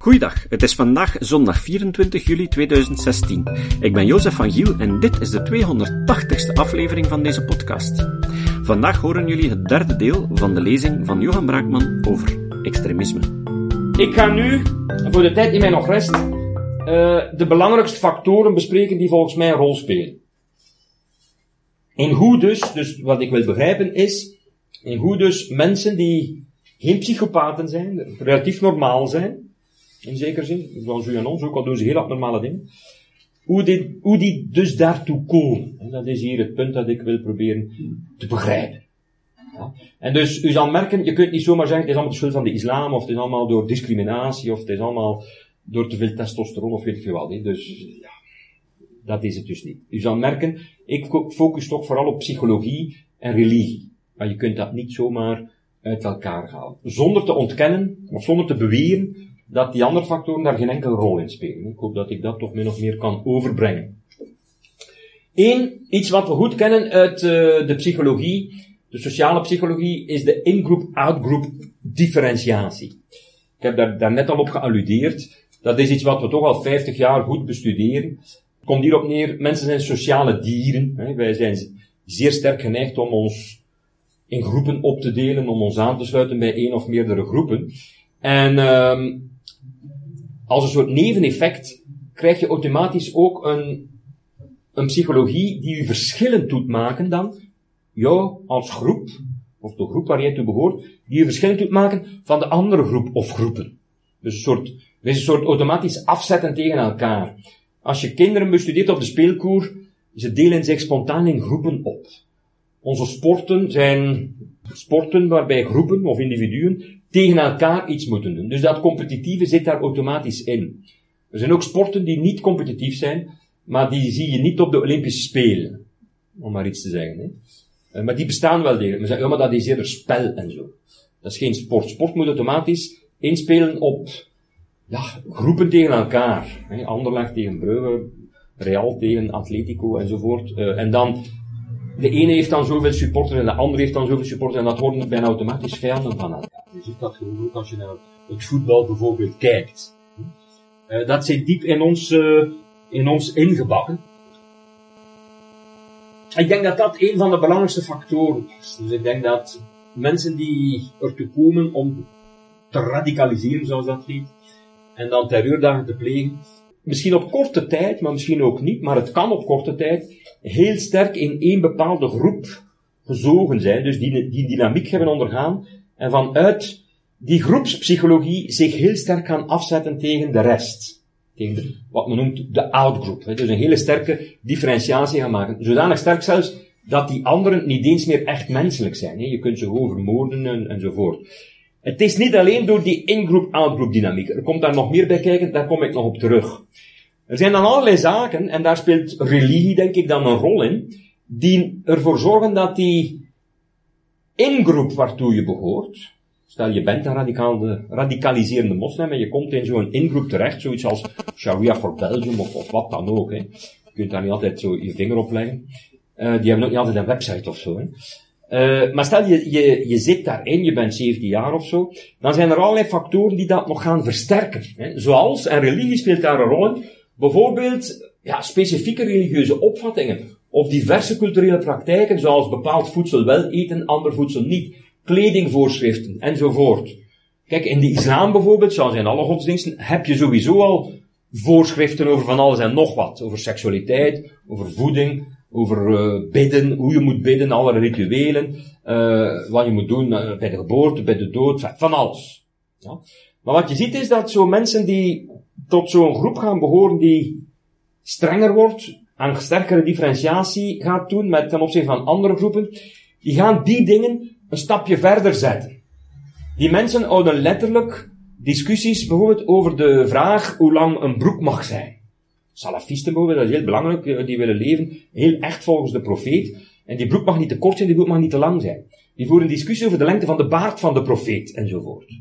Goeiedag, het is vandaag zondag 24 juli 2016. Ik ben Jozef van Giel en dit is de 280ste aflevering van deze podcast. Vandaag horen jullie het derde deel van de lezing van Johan Braakman over extremisme. Ik ga nu, voor de tijd die mij nog rest, uh, de belangrijkste factoren bespreken die volgens mij een rol spelen. En hoe dus, dus wat ik wil begrijpen is, en hoe dus mensen die geen psychopaten zijn, relatief normaal zijn, in zekere zin, zoals u en ons, ook al doen ze heel abnormale dingen, hoe die, hoe die dus daartoe komen. En dat is hier het punt dat ik wil proberen te begrijpen. Ja. En dus, u zal merken, je kunt niet zomaar zeggen, het is allemaal de schuld van de islam, of het is allemaal door discriminatie, of het is allemaal door te veel testosteron, of weet ik veel wat. Dus, ja, dat is het dus niet. U zal merken, ik focus toch vooral op psychologie en religie. Maar je kunt dat niet zomaar uit elkaar halen. Zonder te ontkennen, of zonder te beweren, dat die andere factoren daar geen enkele rol in spelen. Ik hoop dat ik dat toch min of meer kan overbrengen. Eén, iets wat we goed kennen uit uh, de psychologie, de sociale psychologie, is de in-group-out-group differentiatie. Ik heb daar, daar net al op gealludeerd. Dat is iets wat we toch al 50 jaar goed bestuderen. Komt hierop neer, mensen zijn sociale dieren. Hè. Wij zijn zeer sterk geneigd om ons in groepen op te delen, om ons aan te sluiten bij één of meerdere groepen. En um, als een soort neveneffect krijg je automatisch ook een, een psychologie die je verschillend doet maken dan jou als groep, of de groep waar jij toe behoort, die je verschillend doet maken van de andere groep of groepen. Dus een soort, dus een soort automatisch afzetten tegen elkaar. Als je kinderen bestudeert op de speelkoer, ze delen zich spontaan in groepen op. Onze sporten zijn sporten waarbij groepen of individuen tegen elkaar iets moeten doen. Dus dat competitieve zit daar automatisch in. Er zijn ook sporten die niet competitief zijn, maar die zie je niet op de Olympische Spelen. Om maar iets te zeggen. Hè. Eh, maar die bestaan wel degelijk. Maar ja, dat is eerder spel en zo. Dat is geen sport. Sport moet automatisch inspelen op ja, groepen tegen elkaar. Hè. Anderlecht tegen Brugge, Real tegen Atletico enzovoort. Uh, en dan de ene heeft dan zoveel supporters en de andere heeft dan zoveel supporters en dat worden bijna automatisch vijanden van. Je ziet dat gewoon ook als je naar het voetbal bijvoorbeeld kijkt. Uh, dat zit diep in ons, uh, in ons ingebakken. Ik denk dat dat een van de belangrijkste factoren is. Dus ik denk dat mensen die ertoe komen om te radicaliseren, zoals dat heet, en dan terreurdagen te plegen, misschien op korte tijd, maar misschien ook niet, maar het kan op korte tijd, heel sterk in één bepaalde groep gezogen zijn, dus die, die dynamiek hebben ondergaan, en vanuit die groepspsychologie zich heel sterk gaan afzetten tegen de rest. Tegen wat men noemt de outgroup. Dus een hele sterke differentiatie gaan maken. Zodanig sterk zelfs dat die anderen niet eens meer echt menselijk zijn. Je kunt ze gewoon vermoorden en, enzovoort. Het is niet alleen door die in-groep-out-groep dynamiek. Er komt daar nog meer bij kijken, daar kom ik nog op terug. Er zijn dan allerlei zaken, en daar speelt religie denk ik dan een rol in, die ervoor zorgen dat die ingroep waartoe je behoort, stel je bent een radicaal, radicaliserende moslim en je komt in zo'n ingroep terecht, zoiets als Sharia for Belgium of, of wat dan ook, hè. je kunt daar niet altijd zo je vinger op leggen, uh, die hebben ook niet altijd een website of zo. Hè. Uh, maar stel je, je, je zit daarin, je bent 17 jaar of zo, dan zijn er allerlei factoren die dat nog gaan versterken. Hè. Zoals, en religie speelt daar een rol in, Bijvoorbeeld, ja, specifieke religieuze opvattingen. Of diverse culturele praktijken, zoals bepaald voedsel wel eten, ander voedsel niet. Kledingvoorschriften, enzovoort. Kijk, in de islam bijvoorbeeld, zoals in alle godsdiensten, heb je sowieso al voorschriften over van alles en nog wat. Over seksualiteit, over voeding, over uh, bidden, hoe je moet bidden, alle rituelen, uh, wat je moet doen uh, bij de geboorte, bij de dood, van alles. Ja? Maar wat je ziet is dat zo mensen die tot zo'n groep gaan behoren die strenger wordt, aan sterkere differentiatie gaat doen met ten opzichte van andere groepen, die gaan die dingen een stapje verder zetten. Die mensen houden letterlijk discussies bijvoorbeeld over de vraag hoe lang een broek mag zijn. Salafisten bijvoorbeeld, dat is heel belangrijk, eh, die willen leven heel echt volgens de profeet. En die broek mag niet te kort zijn, die broek mag niet te lang zijn. Die voeren een discussie over de lengte van de baard van de profeet, enzovoort.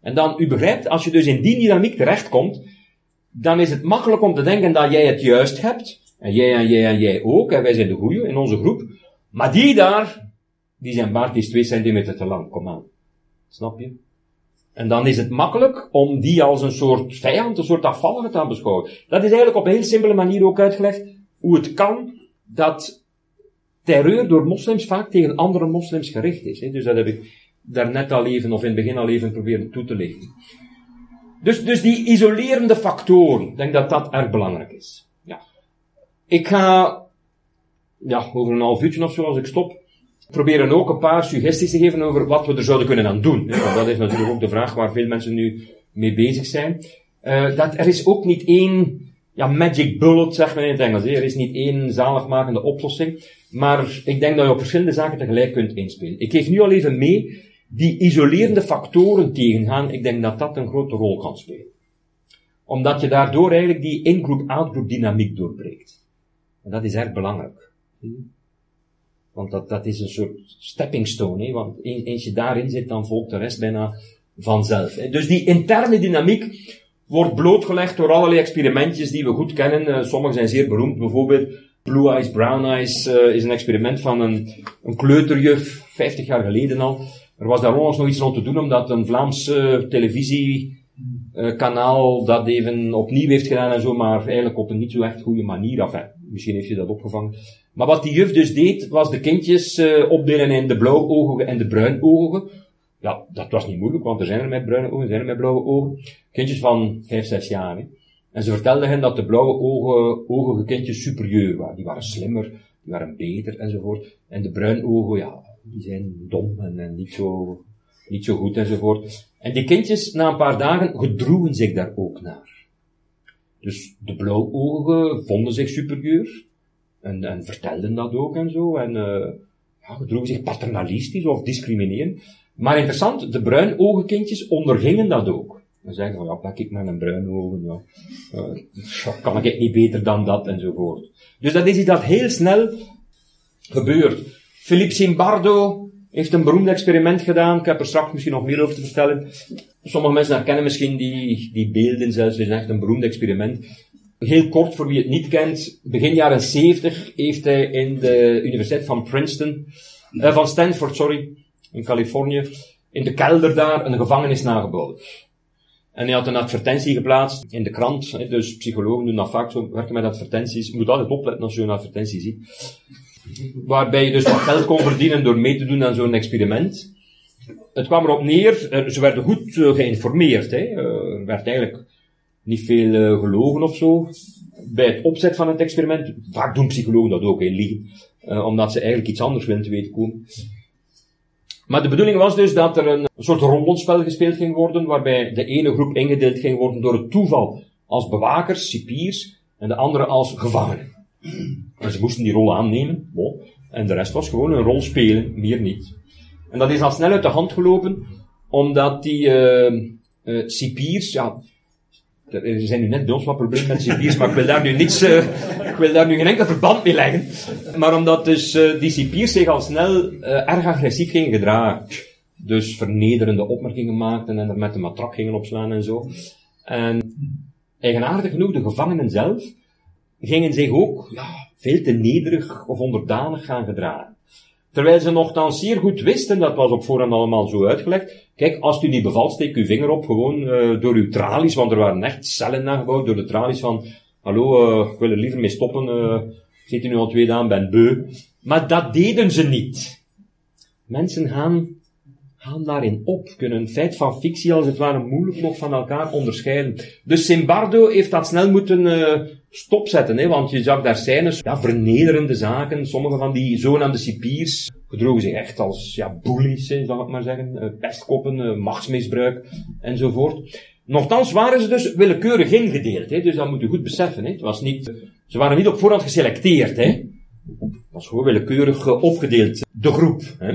En dan, u begrijpt, als je dus in die dynamiek terechtkomt, dan is het makkelijk om te denken dat jij het juist hebt. En jij en jij en jij ook. En wij zijn de goeie in onze groep. Maar die daar, die zijn baard is twee centimeter te lang. Kom aan. Snap je? En dan is het makkelijk om die als een soort vijand, een soort afvallige te beschouwen. Dat is eigenlijk op een heel simpele manier ook uitgelegd hoe het kan dat terreur door moslims vaak tegen andere moslims gericht is. Dus dat heb ik daarnet al even, of in het begin al even proberen toe te lichten. Dus, dus die isolerende factoren, ik denk dat dat erg belangrijk is. Ja. Ik ga, ja, over een half uurtje of zo als ik stop, proberen ook een paar suggesties te geven over wat we er zouden kunnen aan doen. Want dat is natuurlijk ook de vraag waar veel mensen nu mee bezig zijn. Uh, dat er is ook niet één ja, magic bullet, zegt men in het Engels. Er is niet één zaligmakende oplossing. Maar ik denk dat je op verschillende zaken tegelijk kunt inspelen. Ik geef nu al even mee die isolerende factoren tegengaan. Ik denk dat dat een grote rol kan spelen. Omdat je daardoor eigenlijk die in-groep-out-groep dynamiek doorbreekt. En dat is erg belangrijk. Want dat, dat is een soort stepping stone. Hè? Want eens je daarin zit, dan volgt de rest bijna vanzelf. Hè? Dus die interne dynamiek wordt blootgelegd door allerlei experimentjes die we goed kennen. Uh, sommige zijn zeer beroemd. Bijvoorbeeld Blue Eyes, Brown Eyes uh, is een experiment van een, een kleuterjuf, 50 jaar geleden al. Er was daar onlangs nog iets rond te doen, omdat een Vlaamse televisiekanaal dat even opnieuw heeft gedaan en zo, maar eigenlijk op een niet zo echt goede manier. Enfin, misschien heeft je dat opgevangen. Maar wat die juf dus deed, was de kindjes uh, opdelen in de blauwogen en de bruinogen. Ja, dat was niet moeilijk, want er zijn er met bruine ogen, er zijn er met blauwe ogen. Kindjes van 5, 6 jaar. En ze vertelden hen dat de blauwe ogen, ogige kindjes superieur waren. Die waren slimmer, die waren beter enzovoort. En de bruinogen, ja, die zijn dom en, en niet, zo, niet zo goed enzovoort. En die kindjes, na een paar dagen, gedroegen zich daar ook naar. Dus de blauwogen vonden zich superieur. En, en vertelden dat ook en zo. En uh, ja, gedroegen zich paternalistisch of discriminerend. Maar interessant, de bruinogen kindjes ondergingen dat ook. Dan zeggen van, ja, pak ik maar een bruin ogen, ja. Uh, kan ik niet beter dan dat, enzovoort. Dus dat is iets dat heel snel gebeurt. Philippe Zimbardo heeft een beroemd experiment gedaan. Ik heb er straks misschien nog meer over te vertellen. Sommige mensen herkennen misschien die, die beelden zelfs. Het is echt een beroemd experiment. Heel kort, voor wie het niet kent. Begin jaren 70 heeft hij in de Universiteit van Princeton, uh, van Stanford, sorry, in Californië, in de kelder daar een gevangenis nagebouwd. En hij had een advertentie geplaatst in de krant. Dus psychologen doen dat vaak zo, werken met advertenties. Je moet altijd opletten als je een advertentie ziet. Waarbij je dus wat geld kon verdienen door mee te doen aan zo'n experiment. Het kwam erop neer, ze werden goed eh, geïnformeerd. Hè. Eh, er werd eigenlijk niet veel gelogen of zo. Bij het opzet van het experiment, vaak doen psychologen dat ook, hè, liegen. omdat ze eigenlijk iets anders willen te weten komen. Maar de bedoeling was dus dat er een soort rollenspel gespeeld ging worden, waarbij de ene groep ingedeeld ging worden door het toeval als bewakers, cipiers, en de andere als gevangenen. En ze moesten die rol aannemen, en de rest was gewoon een rol spelen, meer niet. En dat is al snel uit de hand gelopen, omdat die uh, cipiers, ja, er zijn nu net bij wat problemen met cipiers, maar ik wil daar nu niets, uh, ik wil daar nu geen enkel verband mee leggen. Maar omdat dus die cipiers zich al snel erg agressief gingen gedragen. Dus vernederende opmerkingen maakten en er met de matrak gingen opslaan en zo. En eigenaardig genoeg, de gevangenen zelf gingen zich ook ja, veel te nederig of onderdanig gaan gedragen. Terwijl ze nogthans zeer goed wisten, dat was op voorhand allemaal zo uitgelegd. Kijk, als u niet bevalt, steek uw vinger op, gewoon uh, door uw tralies, want er waren echt cellen nagebouwd door de tralies van, hallo, uh, ik wil er liever mee stoppen, uh, zit u nu al twee dagen, ben beu. Maar dat deden ze niet. Mensen gaan, gaan daarin op, kunnen feit van fictie als het ware moeilijk nog van elkaar onderscheiden. Dus Simbardo heeft dat snel moeten stopzetten, hè, want je zag daar scènes, ja, vernederende zaken. Sommige van die zogenaamde cipiers gedroegen zich echt als, ja, bullies, zal ik maar zeggen. Uh, pestkoppen, uh, machtsmisbruik, enzovoort. Nochtans waren ze dus willekeurig ingedeeld, hè, dus dat moet je goed beseffen, hè. Het was niet, ze waren niet op voorhand geselecteerd, hè. Het was gewoon willekeurig uh, opgedeeld, de groep, hè.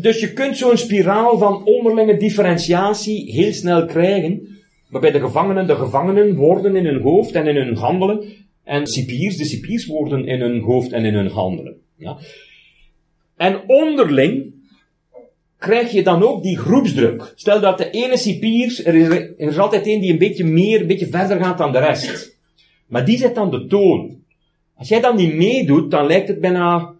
Dus je kunt zo'n spiraal van onderlinge differentiatie heel snel krijgen, Waarbij de gevangenen de gevangenen worden in hun hoofd en in hun handelen. En cipiers de cipiers worden in hun hoofd en in hun handelen. Ja. En onderling krijg je dan ook die groepsdruk. Stel dat de ene cipier, er is, er is altijd één die een beetje meer, een beetje verder gaat dan de rest. Maar die zet dan de toon. Als jij dan niet meedoet, dan lijkt het bijna,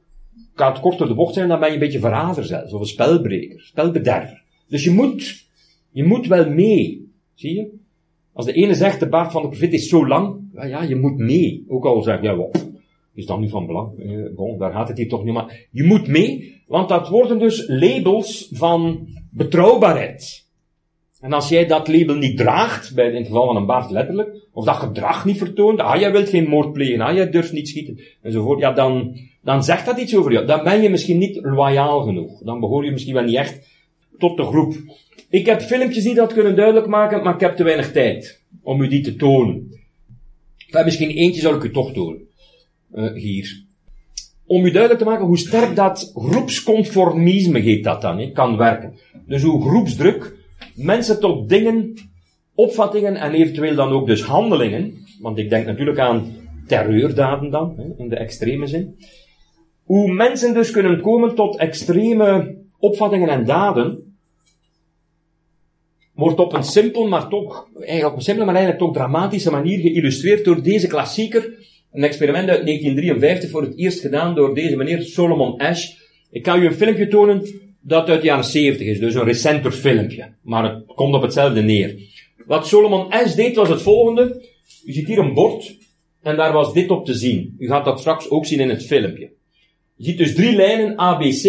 gaat kort de bocht zijn, dan ben je een beetje verrader zelfs, of een spelbreker, spelbederver. Dus je moet Je moet wel mee. Zie je? Als de ene zegt, de baard van de profeet is zo lang, ja, ja je moet mee. Ook al zeg je, ja, wat, is dat nu van belang? Eh, bon, daar gaat het hier toch niet om. Je moet mee, want dat worden dus labels van betrouwbaarheid. En als jij dat label niet draagt, bij in het geval van een baard letterlijk, of dat gedrag niet vertoont, ah, jij wilt geen moord plegen, ah, jij durft niet schieten, enzovoort, ja, dan, dan zegt dat iets over jou. Dan ben je misschien niet loyaal genoeg. Dan behoor je misschien wel niet echt tot de groep. Ik heb filmpjes die dat kunnen duidelijk maken, maar ik heb te weinig tijd om u die te tonen. Enfin, misschien eentje zal ik u toch tonen. Uh, hier. Om u duidelijk te maken hoe sterk dat groepsconformisme, heet dat dan, kan werken. Dus hoe groepsdruk mensen tot dingen, opvattingen en eventueel dan ook dus handelingen, want ik denk natuurlijk aan terreurdaden dan, in de extreme zin. Hoe mensen dus kunnen komen tot extreme opvattingen en daden, wordt op een simpel, maar toch, eigenlijk op een simpele, maar eigenlijk toch dramatische manier geïllustreerd door deze klassieker. Een experiment uit 1953 voor het eerst gedaan door deze meneer Solomon Ash. Ik kan u een filmpje tonen dat uit de jaren 70 is, dus een recenter filmpje. Maar het komt op hetzelfde neer. Wat Solomon Ash deed was het volgende. U ziet hier een bord en daar was dit op te zien. U gaat dat straks ook zien in het filmpje. Je ziet dus drie lijnen ABC.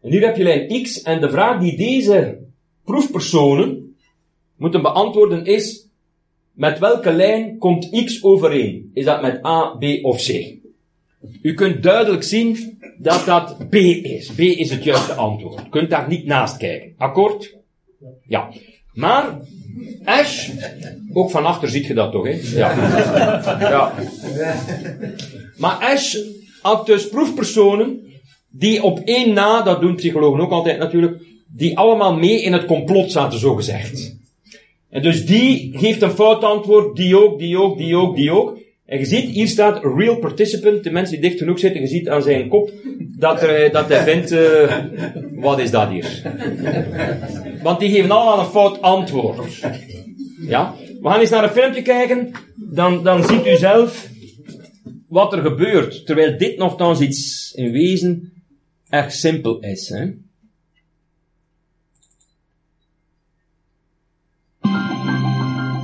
En hier heb je lijn X en de vraag die deze proefpersonen moeten beantwoorden is, met welke lijn komt X overeen? Is dat met A, B of C? U kunt duidelijk zien dat dat B is. B is het juiste antwoord. U kunt daar niet naast kijken. Akkoord? Ja. Maar, Ash, ook van achter ziet je dat toch, hè? Ja. ja. Maar Ash had dus proefpersonen die op één na, dat doen psychologen ook altijd natuurlijk, die allemaal mee in het complot zaten, zo gezegd. En dus die geeft een fout antwoord, die ook, die ook, die ook, die ook. En je ziet, hier staat real participant, de mensen die dicht genoeg zitten, je ziet aan zijn kop dat, er, dat hij vindt, uh, wat is dat hier? Want die geven allemaal een fout antwoord. Ja? We gaan eens naar een filmpje kijken, dan, dan ziet u zelf wat er gebeurt. Terwijl dit nogthans iets in wezen erg simpel is. Hè?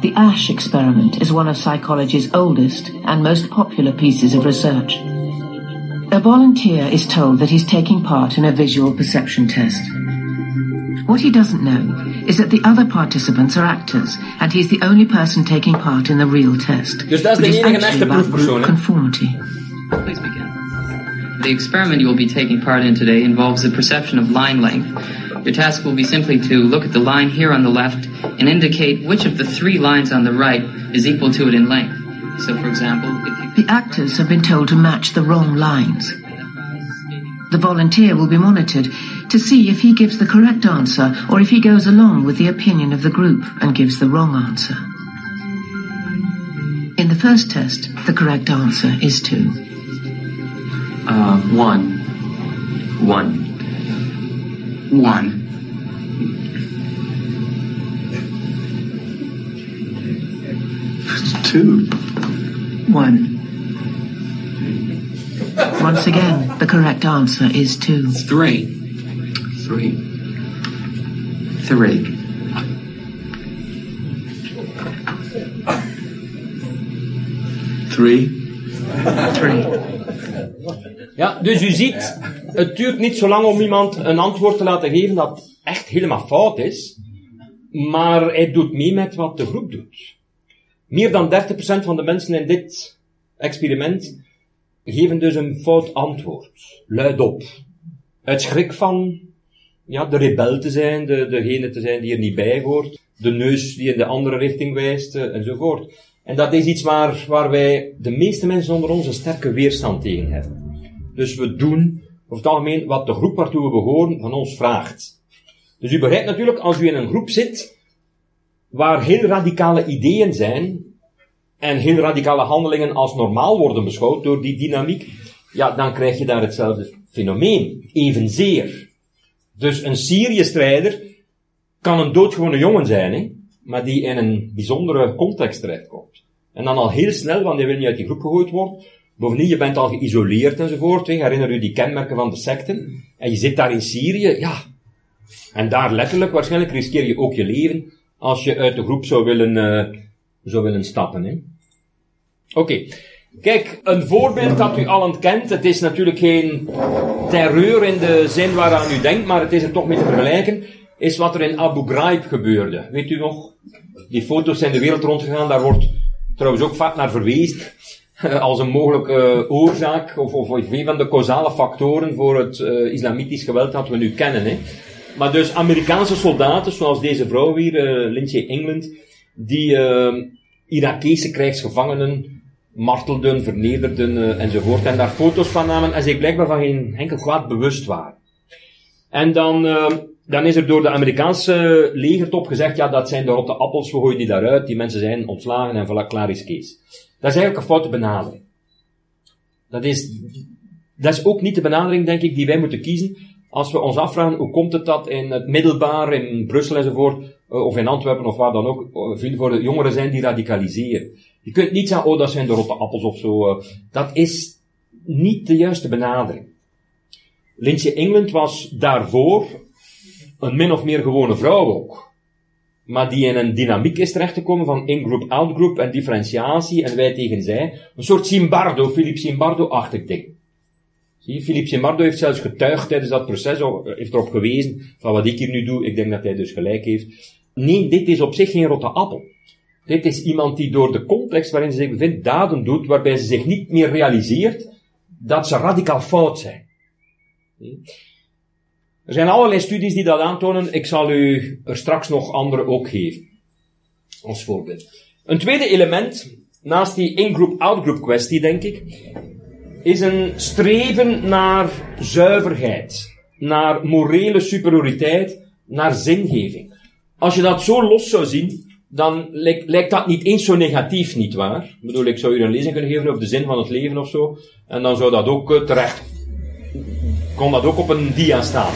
The Ash experiment is one of psychology's oldest and most popular pieces of research. A volunteer is told that he's taking part in a visual perception test. What he doesn't know is that the other participants are actors, and he's the only person taking part in the real test. Dus dat is de enige echte proefpersoon. Conformity. Please begin. The experiment you will be taking part in today involves the perception of line length Your task will be simply to look at the line here on the left and indicate which of the three lines on the right is equal to it in length. So, for example, if you... The actors have been told to match the wrong lines. The volunteer will be monitored to see if he gives the correct answer or if he goes along with the opinion of the group and gives the wrong answer. In the first test, the correct answer is two. Uh, one. One. One. Two. One. Once again, the correct answer is two. Three. Three. Three. Three. Three. Ja, dus u ziet, het duurt niet zo lang om iemand een antwoord te laten geven dat echt helemaal fout is, maar hij doet mee met wat de groep doet. Meer dan 30% van de mensen in dit experiment geven dus een fout antwoord. Luid op. Uit schrik van ja, de rebel te zijn, de, degene te zijn die er niet bij hoort, de neus die in de andere richting wijst, eh, enzovoort. En dat is iets waar, waar wij de meeste mensen onder ons een sterke weerstand tegen hebben. Dus we doen over het algemeen wat de groep waartoe we behoren van ons vraagt. Dus u begrijpt natuurlijk, als u in een groep zit, waar heel radicale ideeën zijn, en heel radicale handelingen als normaal worden beschouwd door die dynamiek, ja, dan krijg je daar hetzelfde fenomeen. Evenzeer. Dus een Syrië-strijder kan een doodgewone jongen zijn, hè, maar die in een bijzondere context terechtkomt. En dan al heel snel, want hij wil niet uit die groep gegooid worden, Bovendien, je bent al geïsoleerd enzovoort. Herinner u die kenmerken van de secten? En je zit daar in Syrië, ja. En daar letterlijk, waarschijnlijk riskeer je ook je leven als je uit de groep zou willen, uh, zou willen stappen. Oké. Kijk, een voorbeeld dat u allen kent, het is natuurlijk geen terreur in de zin waaraan u denkt, maar het is er toch mee te vergelijken, is wat er in Abu Ghraib gebeurde. Weet u nog? Die foto's zijn de wereld rondgegaan, daar wordt trouwens ook vaak naar verwezen, als een mogelijke oorzaak, of, of, of een van de causale factoren voor het uh, islamitisch geweld dat we nu kennen. Hè. Maar dus Amerikaanse soldaten, zoals deze vrouw hier, uh, Lindsay England, die uh, Irakese krijgsgevangenen martelden, vernederden uh, enzovoort. En daar foto's van namen en zich blijkbaar van geen enkel kwaad bewust waren. En dan, uh, dan is er door de Amerikaanse legertop gezegd, ja dat zijn de rotte appels, we gooien die daaruit, die mensen zijn ontslagen en voilà, klaar is Kees. Dat is eigenlijk een foute benadering. Dat is, dat is ook niet de benadering, denk ik, die wij moeten kiezen als we ons afvragen hoe komt het dat in het middelbaar, in Brussel enzovoort, of in Antwerpen of waar dan ook, veel voor de jongeren zijn die radicaliseren. Je kunt niet zeggen, oh dat zijn de rotte appels of zo. Uh, dat is niet de juiste benadering. Lindsay England was daarvoor een min of meer gewone vrouw ook. Maar die in een dynamiek is terechtgekomen van in-group, out-group en differentiatie en wij tegen zij. Een soort Simbardo, Philip Simbardo-achtig ding. Zie Simbardo heeft zelfs getuigd tijdens dat proces, heeft erop gewezen van wat ik hier nu doe, ik denk dat hij dus gelijk heeft. Nee, dit is op zich geen rotte appel. Dit is iemand die door de context waarin ze zich bevindt daden doet, waarbij ze zich niet meer realiseert dat ze radicaal fout zijn. Er zijn allerlei studies die dat aantonen. Ik zal u er straks nog andere ook geven. Als voorbeeld. Een tweede element, naast die in-group, out-group kwestie, denk ik, is een streven naar zuiverheid, naar morele superioriteit, naar zingeving. Als je dat zo los zou zien, dan lijkt, lijkt dat niet eens zo negatief, niet waar? Ik bedoel, ik zou je een lezing kunnen geven over de zin van het leven of zo, en dan zou dat ook uh, terecht, kon dat ook op een dia staan.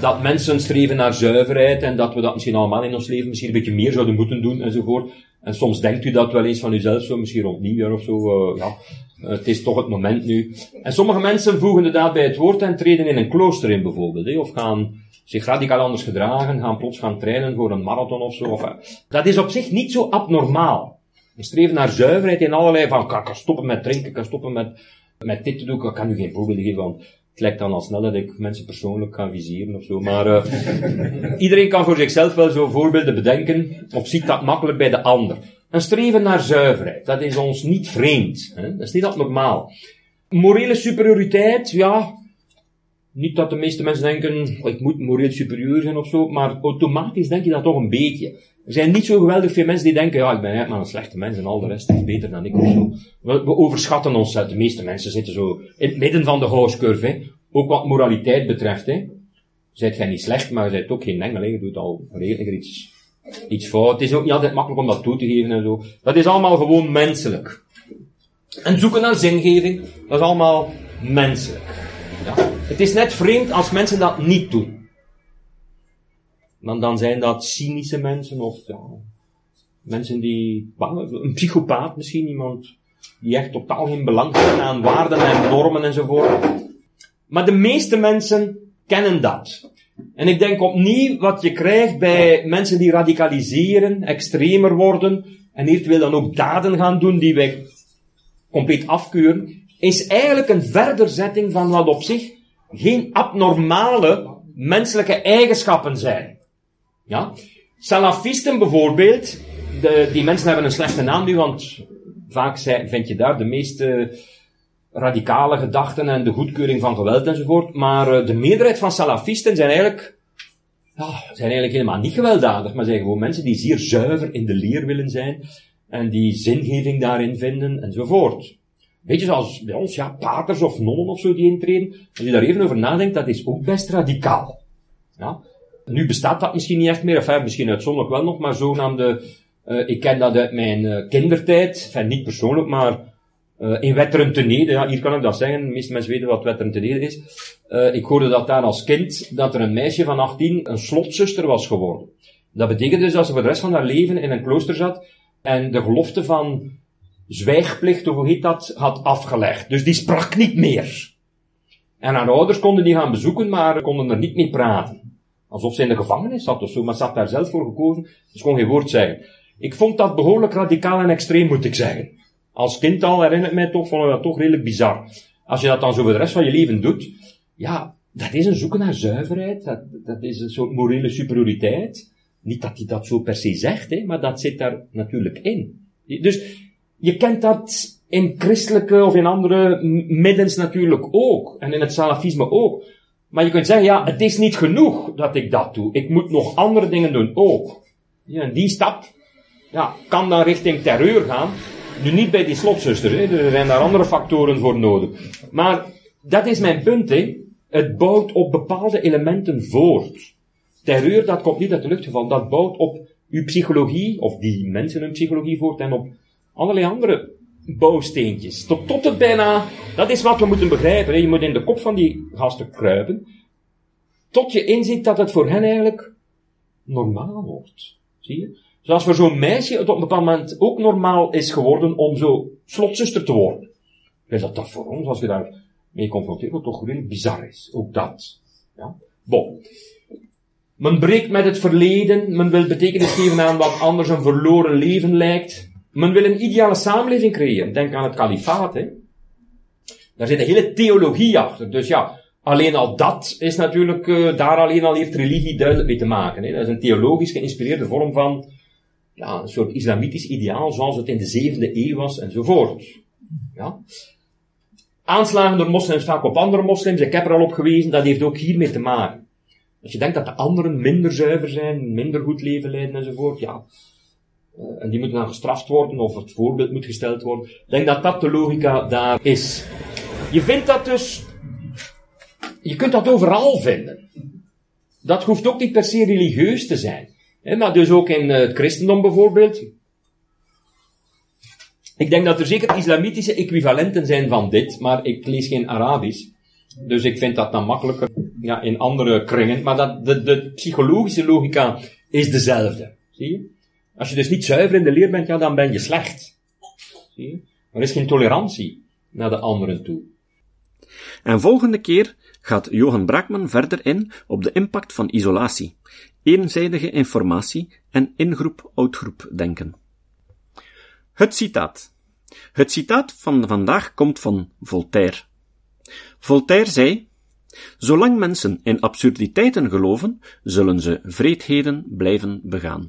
Dat mensen streven naar zuiverheid en dat we dat misschien allemaal in ons leven misschien een beetje meer zouden moeten doen enzovoort. En soms denkt u dat wel eens van uzelf zo, misschien rond nieuwjaar of zo, uh, ja, uh, het is toch het moment nu. En sommige mensen voegen de daad bij het woord en treden in een klooster in bijvoorbeeld, hè, of gaan zich radicaal anders gedragen, gaan plots gaan trainen voor een marathon of zo. Of, uh, dat is op zich niet zo abnormaal. We streven naar zuiverheid in allerlei van, kan, kan stoppen met drinken, kan stoppen met, met dit te doen, ik kan u geen voorbeelden geven, want het lijkt dan al snel dat ik mensen persoonlijk kan viseren of zo. Maar uh, iedereen kan voor zichzelf wel zo voorbeelden bedenken, of ziet dat makkelijk bij de ander. Een streven naar zuiverheid, dat is ons niet vreemd. Hè? Dat is niet abnormaal. Morele superioriteit, ja, niet dat de meeste mensen denken, oh, ik moet moreel superieur zijn of zo, maar automatisch denk je dat toch een beetje. Er zijn niet zo geweldig veel mensen die denken, ja, ik ben eigenlijk maar een slechte mens en al de rest is beter dan ik of zo. We, we overschatten onszelf. De meeste mensen zitten zo in het midden van de hooscurve, hè. Ook wat moraliteit betreft, hè. Zijt jij niet slecht, maar je bent ook geen engel, hè. Je doet al redelijk iets, iets fout. Het is ook niet altijd makkelijk om dat toe te geven en zo. Dat is allemaal gewoon menselijk. En zoeken naar zingeving, dat is allemaal menselijk. Ja. Het is net vreemd als mensen dat niet doen. Dan, dan zijn dat cynische mensen of mensen die, een psychopaat misschien, iemand die echt totaal geen belang heeft aan waarden en normen enzovoort. Maar de meeste mensen kennen dat. En ik denk opnieuw wat je krijgt bij mensen die radicaliseren, extremer worden, en eventueel dan ook daden gaan doen die wij compleet afkeuren, is eigenlijk een verderzetting van wat op zich geen abnormale menselijke eigenschappen zijn. Ja? Salafisten bijvoorbeeld, de, die mensen hebben een slechte naam nu, want vaak vind je daar de meeste radicale gedachten en de goedkeuring van geweld enzovoort. Maar eh, de meerderheid van salafisten zijn eigenlijk, ja, zijn eigenlijk helemaal niet gewelddadig, maar zijn gewoon mensen die zeer zuiver in de leer willen zijn en die zingeving daarin vinden enzovoort. Weet je, zoals bij ons, ja, paters of nonnen of zo die intreden. Als je daar even over nadenkt, dat is ook best radicaal. Ja? Nu bestaat dat misschien niet echt meer, of misschien uitzonderlijk wel nog, maar zogenaamde, uh, ik ken dat uit mijn uh, kindertijd, enfin, niet persoonlijk, maar uh, in Wetteren Tenede, ja, hier kan ik dat zeggen, de meeste mensen weten wat Wetteren Tenede is. ik hoorde dat daar als kind, dat er een meisje van 18 een slotzuster was geworden. Dat betekent dus dat ze voor de rest van haar leven in een klooster zat, en de gelofte van zwijgplicht, of hoe heet dat, had afgelegd. Dus die sprak niet meer. En haar ouders konden die gaan bezoeken, maar konden er niet mee praten. Alsof ze in de gevangenis zat of zo, maar ze had daar zelf voor gekozen. Ze kon geen woord zeggen. Ik vond dat behoorlijk radicaal en extreem, moet ik zeggen. Als kind al herinnert mij toch, vond ik dat toch redelijk bizar. Als je dat dan zo voor de rest van je leven doet, ja, dat is een zoeken naar zuiverheid, dat, dat is een soort morele superioriteit. Niet dat hij dat zo per se zegt, hè, maar dat zit daar natuurlijk in. Dus je kent dat in christelijke of in andere middens natuurlijk ook. En in het salafisme ook. Maar je kunt zeggen, ja, het is niet genoeg dat ik dat doe. Ik moet nog andere dingen doen ook. Ja, die stap ja, kan dan richting terreur gaan. Nu niet bij die slotzuster, hè. er zijn daar andere factoren voor nodig. Maar dat is mijn punt. Hè. Het bouwt op bepaalde elementen voort. Terreur, dat komt niet uit de lucht gevallen. Dat bouwt op uw psychologie, of die mensen hun psychologie voort, en op allerlei andere bouwsteentjes. Tot, tot het bijna, dat is wat we moeten begrijpen. Hè. Je moet in de kop van die gasten kruipen, tot je inziet dat het voor hen eigenlijk normaal wordt. Zie je? Zoals voor zo'n meisje het op een bepaald moment ook normaal is geworden om zo slotzuster te worden. Is dat dat voor ons, als we daar mee confronteerd wordt, toch redelijk bizar is. Ook dat. Ja? Bon. Men breekt met het verleden, men wil betekenis geven aan wat anders een verloren leven lijkt. Men wil een ideale samenleving creëren. Denk aan het kalifaat, hè. Daar zit een hele theologie achter. Dus ja, alleen al dat is natuurlijk, uh, daar alleen al heeft religie duidelijk mee te maken. Hè. Dat is een theologisch geïnspireerde vorm van, ja, een soort islamitisch ideaal zoals het in de zevende eeuw was enzovoort. Ja. Aanslagen door moslims vaak op andere moslims, ik heb er al op gewezen, dat heeft ook hiermee te maken. Als je denkt dat de anderen minder zuiver zijn, minder goed leven leiden enzovoort, ja, en die moeten dan gestraft worden, of het voorbeeld moet gesteld worden. Ik denk dat dat de logica daar is. Je vindt dat dus, je kunt dat overal vinden. Dat hoeft ook niet per se religieus te zijn. Maar dus ook in uh, het christendom bijvoorbeeld. Ik denk dat er zeker islamitische equivalenten zijn van dit, maar ik lees geen Arabisch. Dus ik vind dat dan makkelijker ja, in andere kringen. Maar dat, de, de psychologische logica is dezelfde. Zie je? Als je dus niet zuiver in de leer bent, ja, dan ben je slecht. Zie? Er is geen tolerantie naar de anderen toe. En volgende keer gaat Johan Braakman verder in op de impact van isolatie, eenzijdige informatie en ingroep-outgroep denken. Het citaat. Het citaat van vandaag komt van Voltaire. Voltaire zei, Zolang mensen in absurditeiten geloven, zullen ze vreedheden blijven begaan.